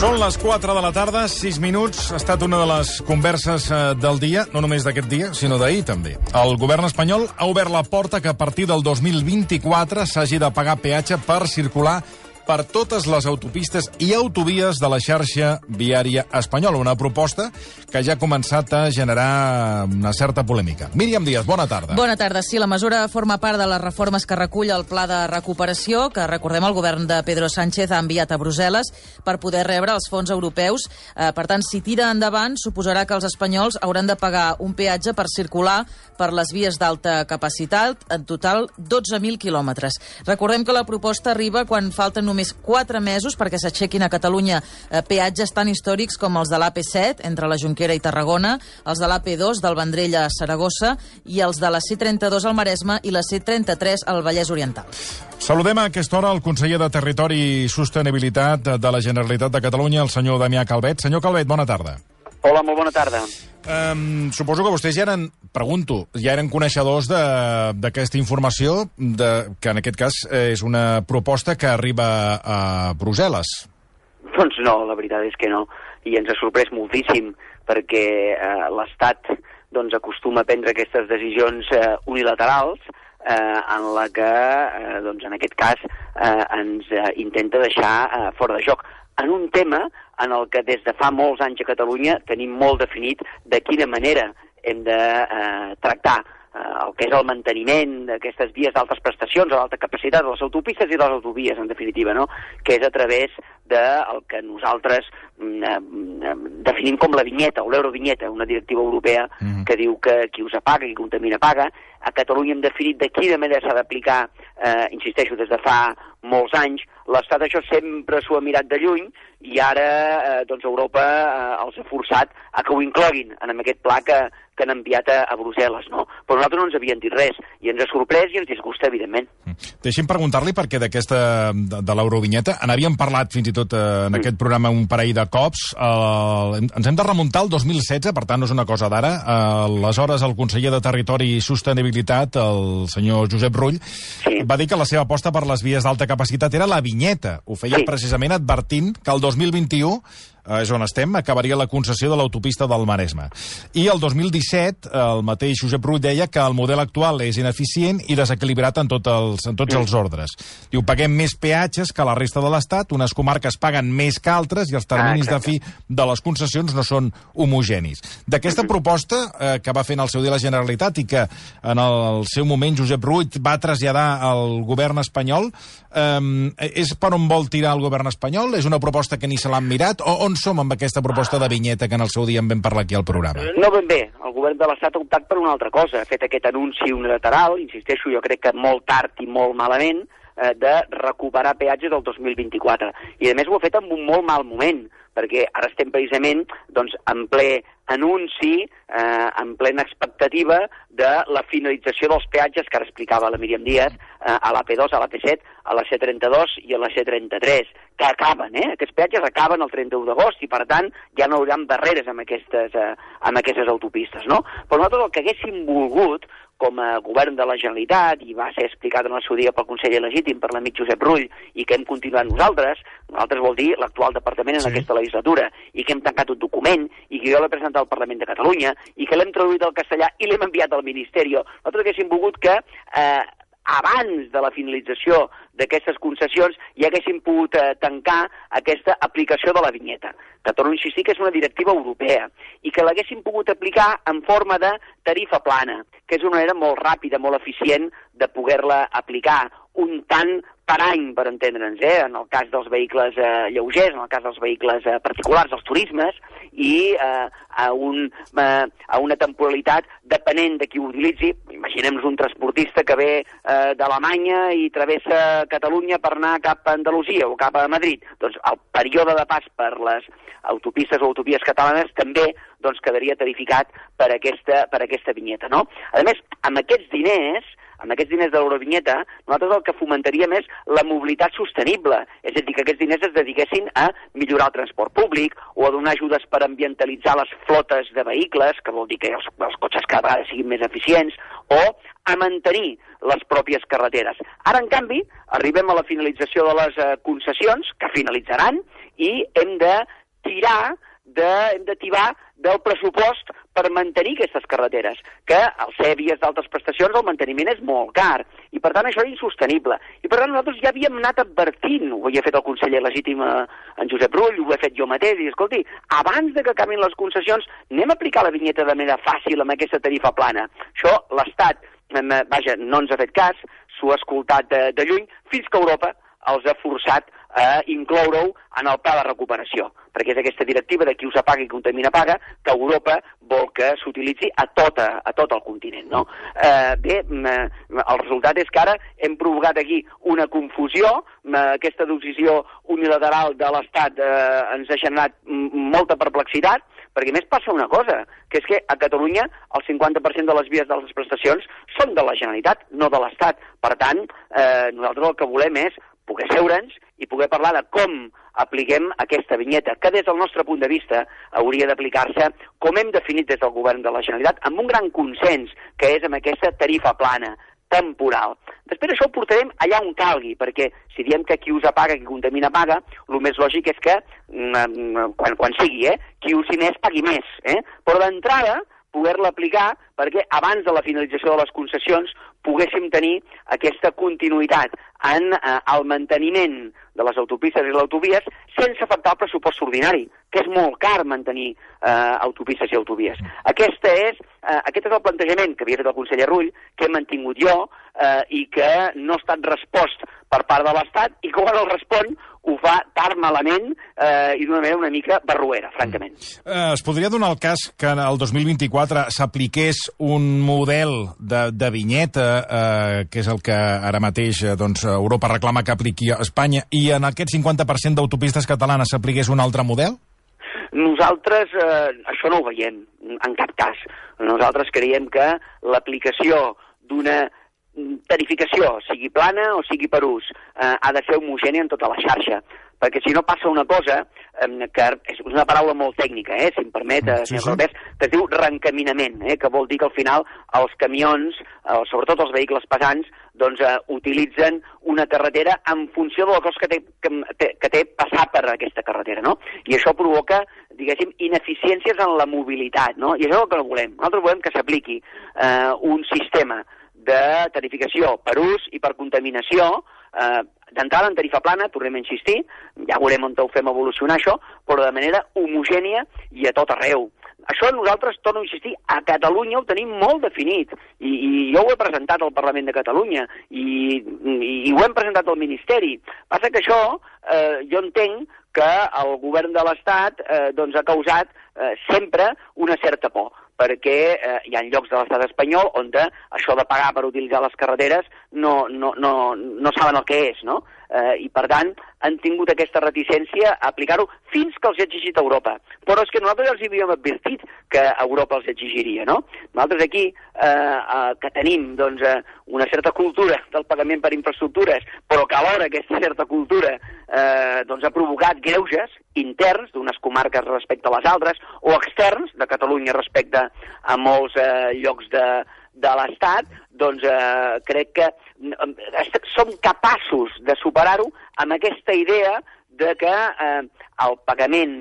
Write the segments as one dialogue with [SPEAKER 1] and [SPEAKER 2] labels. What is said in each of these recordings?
[SPEAKER 1] Són les 4 de la tarda, 6 minuts. Ha estat una de les converses eh, del dia, no només d'aquest dia, sinó d'ahir també. El govern espanyol ha obert la porta que a partir del 2024 s'hagi de pagar peatge per circular per totes les autopistes i autovies de la xarxa viària espanyola. Una proposta que ja ha començat a generar una certa polèmica. Míriam Díaz, bona tarda.
[SPEAKER 2] Bona tarda. Sí, la mesura forma part de les reformes que recull el pla de recuperació que, recordem, el govern de Pedro Sánchez ha enviat a Brussel·les per poder rebre els fons europeus. Eh, per tant, si tira endavant, suposarà que els espanyols hauran de pagar un peatge per circular per les vies d'alta capacitat, en total 12.000 quilòmetres. Recordem que la proposta arriba quan falten només només 4 mesos perquè s'aixequin a Catalunya eh, peatges tan històrics com els de l'AP7 entre la Jonquera i Tarragona, els de l'AP2 del Vendrell a Saragossa i els de la C32 al Maresme i la C33 al Vallès Oriental.
[SPEAKER 1] Saludem a aquesta hora el conseller de Territori i Sostenibilitat de la Generalitat de Catalunya, el senyor Damià Calvet. Senyor Calvet, bona tarda.
[SPEAKER 3] Hola, molt bona tarda.
[SPEAKER 1] Um, suposo que vostès ja eren, pregunto, ja eren coneixedors d'aquesta informació, de, que en aquest cas és una proposta que arriba a Brussel·les.
[SPEAKER 3] Doncs no, la veritat és que no, i ens ha sorprès moltíssim, perquè eh, l'Estat doncs, acostuma a prendre aquestes decisions eh, unilaterals, eh, en la que, eh, doncs, en aquest cas, eh, ens eh, intenta deixar eh, fora de joc en un tema en el que des de fa molts anys a Catalunya tenim molt definit de quina manera hem de eh, tractar eh, el que és el manteniment d'aquestes vies d'altes prestacions o d'alta capacitat de les autopistes i de les autovies, en definitiva, no? que és a través del que nosaltres mm, eh, definim com la vinyeta o l'eurovinyeta, una directiva europea mm. que diu que qui us apaga, qui contamina paga. A Catalunya hem definit de quina manera s'ha d'aplicar, eh, insisteixo, des de fa molts anys. L'Estat això sempre s'ho ha mirat de lluny i ara eh, doncs Europa eh, els ha forçat a que ho incloguin en aquest pla que, que han enviat a, a Brussel·les, no? Però nosaltres no ens havien dit res, i ens ha sorprès i ens disgusta, evidentment.
[SPEAKER 1] Mm. Deixi'm preguntar-li, perquè d'aquesta, de, de l'eurovinyeta, en havíem parlat fins i tot eh, en mm. aquest programa un parell de cops, eh, ens hem de remuntar al 2016, per tant no és una cosa d'ara, eh, aleshores el conseller de Territori i Sostenibilitat, el senyor Josep Rull, sí. va dir que la seva aposta per les vies d'alta capacitat era la vinyeta. Ho feia sí. precisament advertint que el 2021 eh, és on estem, acabaria la concessió de l'autopista del Maresme. I el 2017, el mateix Josep Rull deia que el model actual és ineficient i desequilibrat en, tot els, en tots els ordres. Diu, paguem més peatges que la resta de l'Estat, unes comarques paguen més que altres i els terminis ah, de fi de les concessions no són homogenis. D'aquesta proposta eh, que va fer en el seu dia la Generalitat i que en el seu moment Josep Rull va traslladar al govern espanyol, eh, és per on vol tirar el govern espanyol? És una proposta que ni se l'han mirat? O on som amb aquesta proposta de vinyeta que en el seu dia en vam parlar aquí al programa?
[SPEAKER 3] No ben bé. El govern de l'Estat ha optat per una altra cosa. Ha fet aquest anunci unilateral, insisteixo, jo crec que molt tard i molt malament, eh, de recuperar peatges del 2024. I a més ho ha fet en un molt mal moment, perquè ara estem precisament doncs, en ple anunci, eh, en plena expectativa de la finalització dels peatges que ara explicava la Míriam Díaz eh, a l'AP2, a l'AP7, a la C32 i a la C33, que acaben, eh? Aquests peatges acaben el 31 d'agost i, per tant, ja no hi haurà barreres amb aquestes, eh, amb aquestes autopistes, no? Però nosaltres el que haguéssim volgut com a govern de la Generalitat, i va ser explicat en el seu dia pel conseller legítim, per l'amic Josep Rull, i que hem continuat nosaltres, nosaltres vol dir l'actual departament en sí. aquesta legislatura, i que hem tancat un document, i que jo l'he presentat al Parlament de Catalunya, i que l'hem traduït al castellà i l'hem enviat al Ministeri. Nosaltres haguéssim volgut que eh, abans de la finalització d'aquestes concessions ja haguéssim pogut eh, tancar aquesta aplicació de la vinyeta, que torno a insistir que és una directiva europea, i que l'haguéssim pogut aplicar en forma de tarifa plana, que és una manera molt ràpida, molt eficient de poder-la aplicar, un tant per any, per entendre'ns, eh? en el cas dels vehicles eh, lleugers, en el cas dels vehicles eh, particulars, dels turismes, i eh, a, un, eh, a una temporalitat depenent de qui ho utilitzi. Imaginem-nos un transportista que ve eh, d'Alemanya i travessa Catalunya per anar cap a Andalusia o cap a Madrid. Doncs el període de pas per les autopistes o autovies catalanes també doncs, quedaria tarificat per aquesta, per aquesta vinyeta. No? A més, amb aquests diners amb aquests diners de l'Eurovinyeta, nosaltres el que fomentaríem és la mobilitat sostenible, és a dir, que aquests diners es dediquessin a millorar el transport públic o a donar ajudes per ambientalitzar les flotes de vehicles, que vol dir que els, els cotxes cada vegada siguin més eficients, o a mantenir les pròpies carreteres. Ara, en canvi, arribem a la finalització de les eh, concessions, que finalitzaran, i hem de tirar de, hem de tibar del pressupost per mantenir aquestes carreteres, que al ser vies d'altres prestacions el manteniment és molt car, i per tant això és insostenible. I per tant nosaltres ja havíem anat advertint, ho havia fet el conseller legítim eh, en Josep Rull, ho he fet jo mateix, i escolti, abans de que canvin les concessions, anem a aplicar la vinyeta de manera fàcil amb aquesta tarifa plana. Això l'Estat, eh, vaja, no ens ha fet cas, s'ho ha escoltat de, de lluny, fins que Europa els ha forçat a incloure-ho en el pla de recuperació, perquè és aquesta directiva de qui us apaga i contamina paga que Europa vol que s'utilitzi a, tota, a tot el continent. No? Eh, bé, el resultat és que ara hem provocat aquí una confusió, aquesta decisió unilateral de l'Estat eh, ens ha generat molta perplexitat, perquè més passa una cosa, que és que a Catalunya el 50% de les vies de les prestacions són de la Generalitat, no de l'Estat. Per tant, eh, nosaltres el que volem és poder seure'ns i poder parlar de com apliquem aquesta vinyeta, que des del nostre punt de vista hauria d'aplicar-se com hem definit des del govern de la Generalitat, amb un gran consens, que és amb aquesta tarifa plana, temporal. Després això ho portarem allà on calgui, perquè si diem que qui usa paga, qui contamina paga, el més lògic és que, mm, quan, quan sigui, eh, qui usi més pagui més. Eh? Però d'entrada, poder-la aplicar perquè abans de la finalització de les concessions poguéssim tenir aquesta continuïtat en eh, el manteniment de les autopistes i les autovies sense afectar el pressupost ordinari, que és molt car mantenir eh, autopistes i autovies. Aquesta és, eh, aquest és el plantejament que havia fet el conseller Rull, que he mantingut jo eh, i que no ha estat respost per part de l'Estat i que quan el respon ho fa tard malament eh, i d'una manera una mica barruera, francament. Mm.
[SPEAKER 1] Eh, es podria donar el cas que el 2024 s'apliqués un model de, de vinyeta, eh, que és el que ara mateix eh, doncs, Europa reclama que apliqui a Espanya, i en aquest 50% d'autopistes catalanes s'apliqués un altre model?
[SPEAKER 3] Nosaltres eh, això no ho veiem, en cap cas. Nosaltres creiem que l'aplicació d'una tarificació, sigui plana o sigui per ús, eh, ha de ser homogènia en tota la xarxa, perquè si no passa una cosa, eh, que és una paraula molt tècnica, eh, si em permet, eh, sí, sí. Robert, que es diu reencaminament, eh, que vol dir que al final els camions, eh, sobretot els vehicles pesants, doncs eh, utilitzen una carretera en funció de la cosa que té, que, que té passar per aquesta carretera, no? I això provoca diguéssim, ineficiències en la mobilitat, no? I això és el que no volem. Nosaltres volem que s'apliqui eh, un sistema de tarificació per ús i per contaminació, eh, d'entrada en tarifa plana, tornem a insistir, ja veurem on ho fem evolucionar això, però de manera homogènia i a tot arreu. Això nosaltres, torno a insistir, a Catalunya ho tenim molt definit, i, i jo ho he presentat al Parlament de Catalunya, i, i, i ho hem presentat al Ministeri. Passa que això, eh, jo entenc que el govern de l'Estat eh, doncs ha causat eh, sempre una certa por perquè eh, hi ha llocs de l'estat espanyol on de, això de pagar per utilitzar les carreteres no, no, no, no saben el que és, no? Eh, I, per tant, han tingut aquesta reticència a aplicar-ho fins que els ha exigit Europa. Però és que nosaltres els havíem advertit que Europa els exigiria, no? Nosaltres aquí, eh, eh, que tenim doncs, eh, una certa cultura del pagament per infraestructures, però que alhora aquesta certa cultura eh, doncs, ha provocat greuges interns d'unes comarques respecte a les altres o externs de Catalunya respecte a molts eh, llocs de, de l'Estat, doncs eh, crec que eh, som capaços de superar-ho amb aquesta idea de que eh, el pagament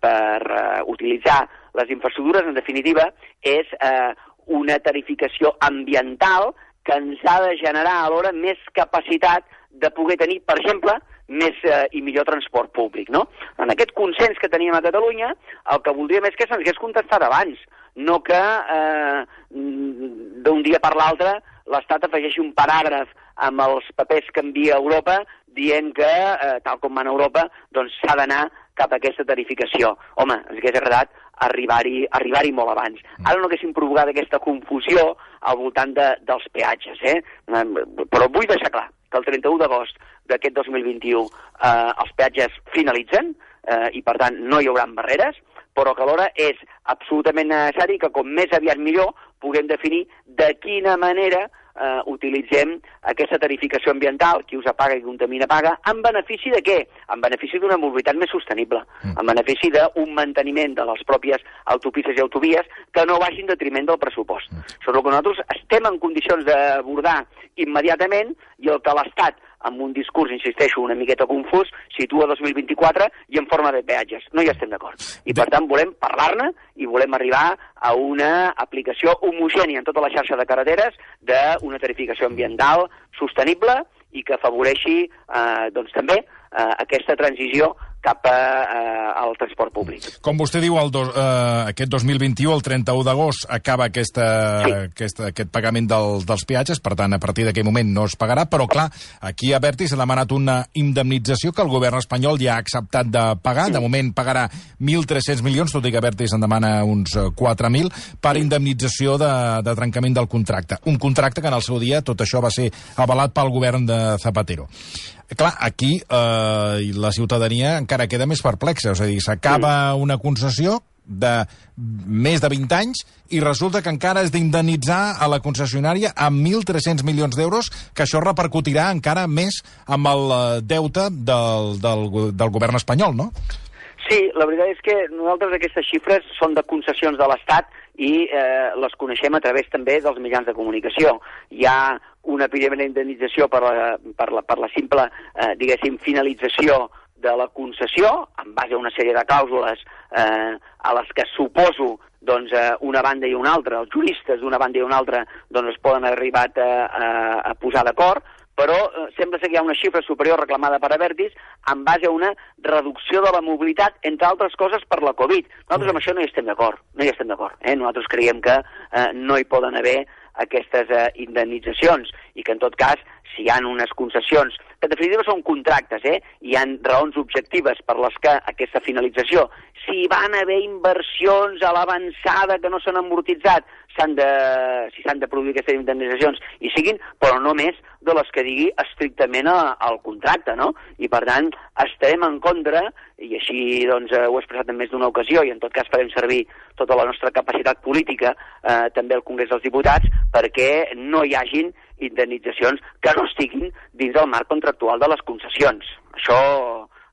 [SPEAKER 3] per eh, utilitzar les infraestructures, en definitiva, és eh, una tarificació ambiental que ens ha de generar alhora més capacitat de poder tenir, per exemple, més eh, i millor transport públic, no? En aquest consens que teníem a Catalunya, el que voldríem és que se'ns hagués contestat abans, no que eh, d'un dia per l'altre l'Estat afegeixi un paràgraf amb els papers que envia Europa dient que, eh, tal com va a Europa, doncs s'ha d'anar cap a aquesta tarificació. Home, ens hagués agradat arribar-hi arribar, -hi, molt abans. Mm. Ara no haguéssim provocat aquesta confusió al voltant de, dels peatges, eh? Però vull deixar clar que el 31 d'agost d'aquest 2021 eh, els peatges finalitzen eh, i, per tant, no hi haurà barreres, però que alhora és absolutament necessari que, com més aviat millor, puguem definir de quina manera eh, utilitzem aquesta tarificació ambiental, qui us apaga i contamina paga, en benefici de què? En benefici d'una mobilitat més sostenible, mm. en benefici d'un manteniment de les pròpies autopistes i autovies que no vagin en detriment del pressupost. Mm. Això és el que nosaltres estem en condicions d'abordar immediatament i el que l'Estat amb un discurs, insisteixo, una miqueta confús, situa 2024 i en forma de peatges. No hi estem d'acord. I per tant volem parlar-ne i volem arribar a una aplicació homogènia en tota la xarxa de carreteres d'una tarificació ambiental sostenible i que afavoreixi eh, doncs, també eh, aquesta transició cap a, eh, al transport públic.
[SPEAKER 1] Com vostè diu, el do, eh, aquest 2021, el 31 d'agost, acaba aquesta,
[SPEAKER 3] Sí.
[SPEAKER 1] aquesta, aquest pagament del, dels peatges, per tant, a partir d'aquell moment no es pagarà, però, clar, aquí a Berti s'ha demanat una indemnització que el govern espanyol ja ha acceptat de pagar. De moment pagarà 1.300 milions, tot i que Berti se'n demana uns eh, 4.000, per indemnització de, de trencament del contracte. Un contracte que en el seu dia tot això va ser avalat pel govern de Zapatero. Clar, aquí eh, la ciutadania encara queda més perplexa. És a dir, s'acaba una concessió de més de 20 anys i resulta que encara has d'indemnitzar a la concessionària amb 1.300 milions d'euros, que això repercutirà encara més amb el eh, deute del, del, del govern espanyol, no?
[SPEAKER 3] Sí, la veritat és que nosaltres aquestes xifres són de concessions de l'Estat i eh, les coneixem a través també dels mitjans de comunicació. Hi ha una primera indemnització per la, per la, per la simple, eh, diguéssim, finalització de la concessió, en base a una sèrie de clàusules eh, a les que suposo doncs, eh, una banda i una altra, els juristes d'una banda i una altra, doncs es poden arribar a, a, a posar d'acord, però eh, sembla que hi ha una xifra superior reclamada per Avertis en base a una reducció de la mobilitat, entre altres coses, per la Covid. Nosaltres amb això no hi estem d'acord, no hi estem d'acord. Eh? Nosaltres creiem que eh, no hi poden haver aquestes eh, indemnitzacions i que, en tot cas, si hi ha unes concessions, que en definitiva són contractes, eh? hi han raons objectives per les que aquesta finalització, si van haver inversions a l'avançada que no s'han amortitzat, s'han de, si s'han de produir aquestes indemnitzacions, i siguin, però no més de les que digui estrictament al contracte, no? I, per tant, estarem en contra, i així doncs, eh, ho he expressat en més d'una ocasió, i en tot cas farem servir tota la nostra capacitat política, eh, també al Congrés dels Diputats, perquè no hi hagin indemnitzacions que no estiguin dins del marc contractual de les concessions. Això,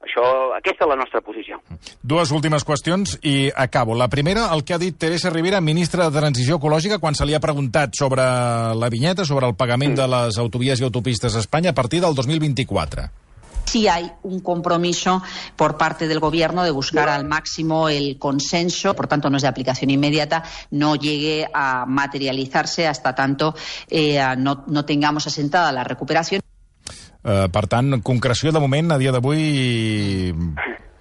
[SPEAKER 3] això, aquesta és la nostra posició.
[SPEAKER 1] Dues últimes qüestions i acabo. La primera, el que ha dit Teresa Rivera, ministra de Transició Ecològica, quan se li ha preguntat sobre la vinyeta, sobre el pagament de les autovies i autopistes a Espanya a partir del 2024.
[SPEAKER 4] sí hay un compromiso por parte del Gobierno de buscar al máximo el consenso, por tanto no es de aplicación inmediata, no llegue a materializarse hasta tanto eh, no, no tengamos asentada la recuperación.
[SPEAKER 1] Eh, per tant, concreció de moment, a dia d'avui,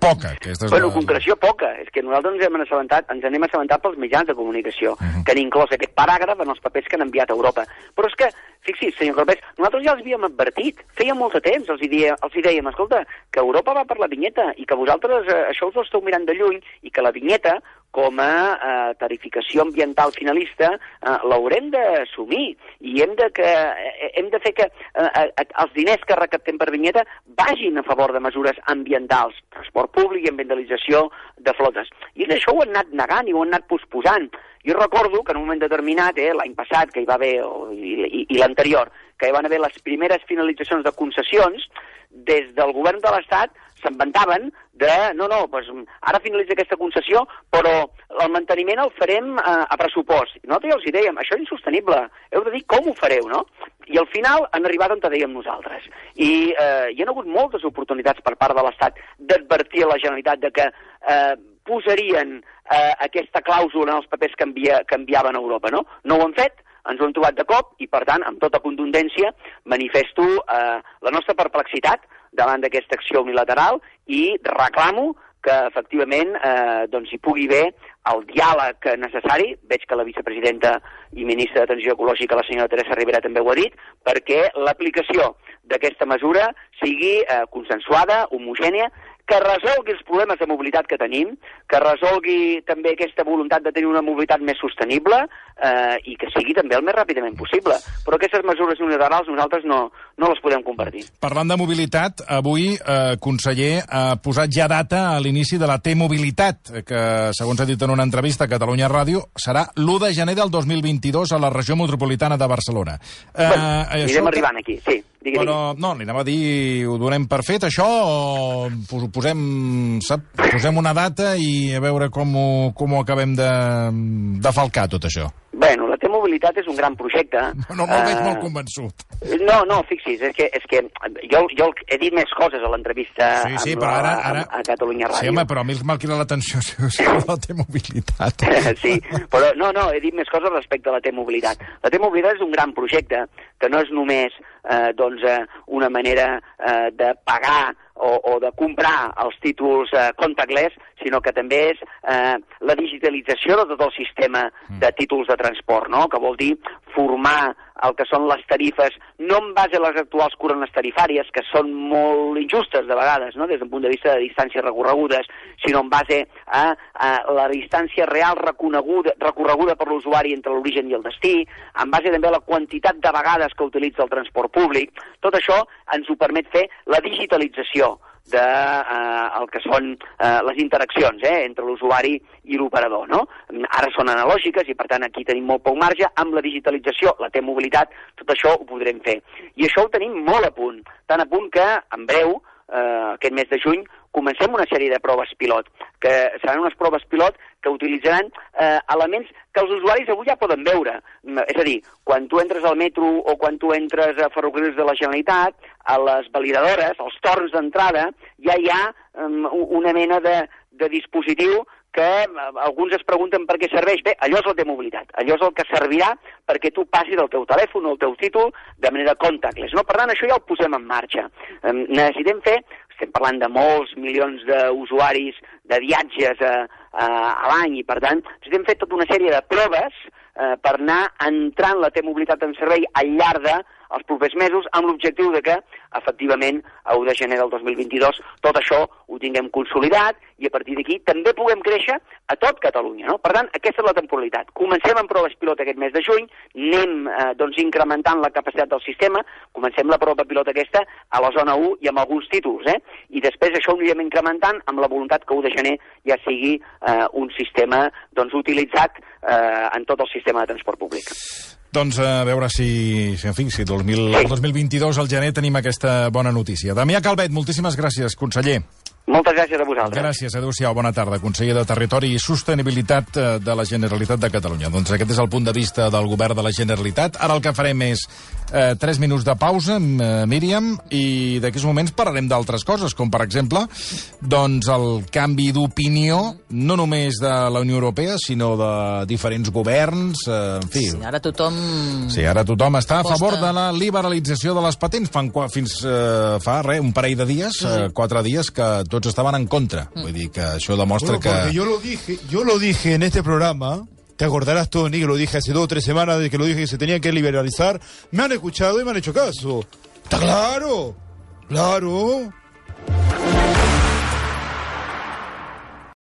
[SPEAKER 1] poca. Aquesta és
[SPEAKER 3] Bueno,
[SPEAKER 1] la...
[SPEAKER 3] concreció poca. És que nosaltres ens hem assabentat, ens n'hem assabentat pels mitjans de comunicació, que han inclòs aquest paràgraf en els papers que han enviat a Europa. Però és que, fixi's, senyor Corbès, nosaltres ja els havíem advertit, feia molt de temps, els hi, dia, els hi dèiem, escolta, que Europa va per la vinyeta i que vosaltres eh, això us ho esteu mirant de lluny i que la vinyeta, com a eh, tarificació ambiental finalista, eh, l'haurem d'assumir i hem de, que, eh, hem de fer que eh, eh, els diners que recaptem per vinyeta vagin a favor de mesures ambientals, transport públic i ambientalització de flotes. I això ho han anat negant i ho han anat posposant. Jo recordo que en un moment determinat, eh, l'any passat, que hi va haver, o, i, i, i l'anterior, que hi van haver les primeres finalitzacions de concessions, des del govern de l'Estat s'inventaven de, no, no, doncs ara finalitza aquesta concessió, però el manteniment el farem eh, a pressupost. I nosaltres ja els hi dèiem, això és insostenible, heu de dir com ho fareu, no? I al final han arribat on te dèiem nosaltres. I eh, hi ha hagut moltes oportunitats per part de l'Estat d'advertir a la Generalitat de que eh, posarien eh, aquesta clàusula en els papers que, envia, que enviaven a Europa, no? No ho han fet, ens ho hem trobat de cop i, per tant, amb tota contundència, manifesto eh, la nostra perplexitat davant d'aquesta acció unilateral i reclamo que efectivament eh, doncs hi pugui haver el diàleg necessari, veig que la vicepresidenta i ministra de Transició Ecològica, la senyora Teresa Rivera, també ho ha dit, perquè l'aplicació d'aquesta mesura sigui eh, consensuada, homogènia, que resolgui els problemes de mobilitat que tenim, que resolgui també aquesta voluntat de tenir una mobilitat més sostenible eh, i que sigui també el més ràpidament possible. Però aquestes mesures unilaterals nosaltres no, no les podem compartir.
[SPEAKER 1] Parlant de mobilitat, avui, eh, conseller, ha posat ja data a l'inici de la T-Mobilitat, que, segons ha dit en una entrevista a Catalunya Ràdio, serà l'1 de gener del 2022 a la regió metropolitana de Barcelona.
[SPEAKER 3] Eh, bueno, anirem arribant aquí, sí. Digui,
[SPEAKER 1] però, no, li anava a dir, ho donem per fet, això, o posem, sap, posem una data i a veure com ho, com ho acabem de, de falcar, tot això.
[SPEAKER 3] Bueno, la T-Mobilitat és un gran projecte.
[SPEAKER 1] No, no me'l veig molt convençut.
[SPEAKER 3] No, no, fixis, és que, és que jo, jo he dit més coses a l'entrevista
[SPEAKER 1] Sí, sí, però ara... ara...
[SPEAKER 3] a, a Catalunya Ràdio.
[SPEAKER 1] Sí, home, però a mi m'ha cridat l'atenció si, si la T-Mobilitat.
[SPEAKER 3] sí, però no, no, he dit més coses respecte a la T-Mobilitat. La T-Mobilitat és un gran projecte que no és només eh, doncs, eh, una manera eh, de pagar o, o de comprar els títols eh, contactless, sinó que també és eh, la digitalització de tot el sistema de títols de transport, no? que vol dir formar el que són les tarifes, no en base a les actuals corones tarifàries, que són molt injustes de vegades, no? des d'un punt de vista de distàncies recorregudes, sinó en base a, a la distància real reconeguda, recorreguda per l'usuari entre l'origen i el destí, en base també a la quantitat de vegades que utilitza el transport públic. Tot això ens ho permet fer la digitalització de eh, el que són eh, les interaccions eh, entre l'usuari i l'operador. No? Ara són analògiques i, per tant, aquí tenim molt poc marge. Amb la digitalització, la T-mobilitat, tot això ho podrem fer. I això ho tenim molt a punt, tan a punt que, en breu, eh, aquest mes de juny, comencem una sèrie de proves pilot, que seran unes proves pilot que utilitzaran eh, elements que els usuaris avui ja poden veure. Mm, És a dir, quan tu entres al metro o quan tu entres a ferrocarrils de la Generalitat, a les validadores, als torns d'entrada, ja hi ha um, una mena de, de dispositiu que eh, alguns es pregunten per què serveix. Bé, allò és la T-mobilitat. Allò és el que servirà perquè tu passis el teu telèfon o el teu títol de manera contactless. No? Per tant, això ja ho posem en marxa. Eh, necessitem fer, estem parlant de molts milions d'usuaris de viatges a, a, a l'any i, per tant, necessitem fer tota una sèrie de proves eh, per anar entrant la T-mobilitat en servei al llarg de els propers mesos amb l'objectiu de que, efectivament, a 1 de gener del 2022 tot això ho tinguem consolidat i a partir d'aquí també puguem créixer a tot Catalunya. No? Per tant, aquesta és la temporalitat. Comencem amb proves pilot aquest mes de juny, anem eh, doncs, incrementant la capacitat del sistema, comencem la prova pilot aquesta a la zona 1 i amb alguns títols, eh? i després això ho anirem incrementant amb la voluntat que 1 de gener ja sigui eh, un sistema doncs, utilitzat eh, en tot el sistema de transport públic.
[SPEAKER 1] Doncs a veure si, si en fi, si 2000, el 2022 al gener tenim aquesta bona notícia. Damià Calvet, moltíssimes gràcies, conseller.
[SPEAKER 3] Moltes gràcies a vosaltres.
[SPEAKER 1] Gràcies, adéu-siau, bona tarda. Conseller de Territori i Sostenibilitat eh, de la Generalitat de Catalunya. Doncs aquest és el punt de vista del govern de la Generalitat. Ara el que farem és eh, 3 minuts de pausa, amb, eh, Míriam, i d'aquí uns moments parlarem d'altres coses, com per exemple doncs el canvi d'opinió, no només de la Unió Europea, sinó de diferents governs, eh, en fi...
[SPEAKER 2] Sí, ara tothom...
[SPEAKER 1] Sí, ara tothom està a favor de la liberalització de les patents. Fan, fins eh, fa res, un parell de dies, eh, quatre dies, que tots estaven en contra. Vull dir que això demostra
[SPEAKER 5] Bueno,
[SPEAKER 1] que...
[SPEAKER 5] porque yo lo dije, yo lo dije en este programa, te acordarás Tony, que lo dije hace dos o tres semanas de que lo dije que se tenía que liberalizar, me han escuchado y me han hecho caso. ¿Está claro? Claro.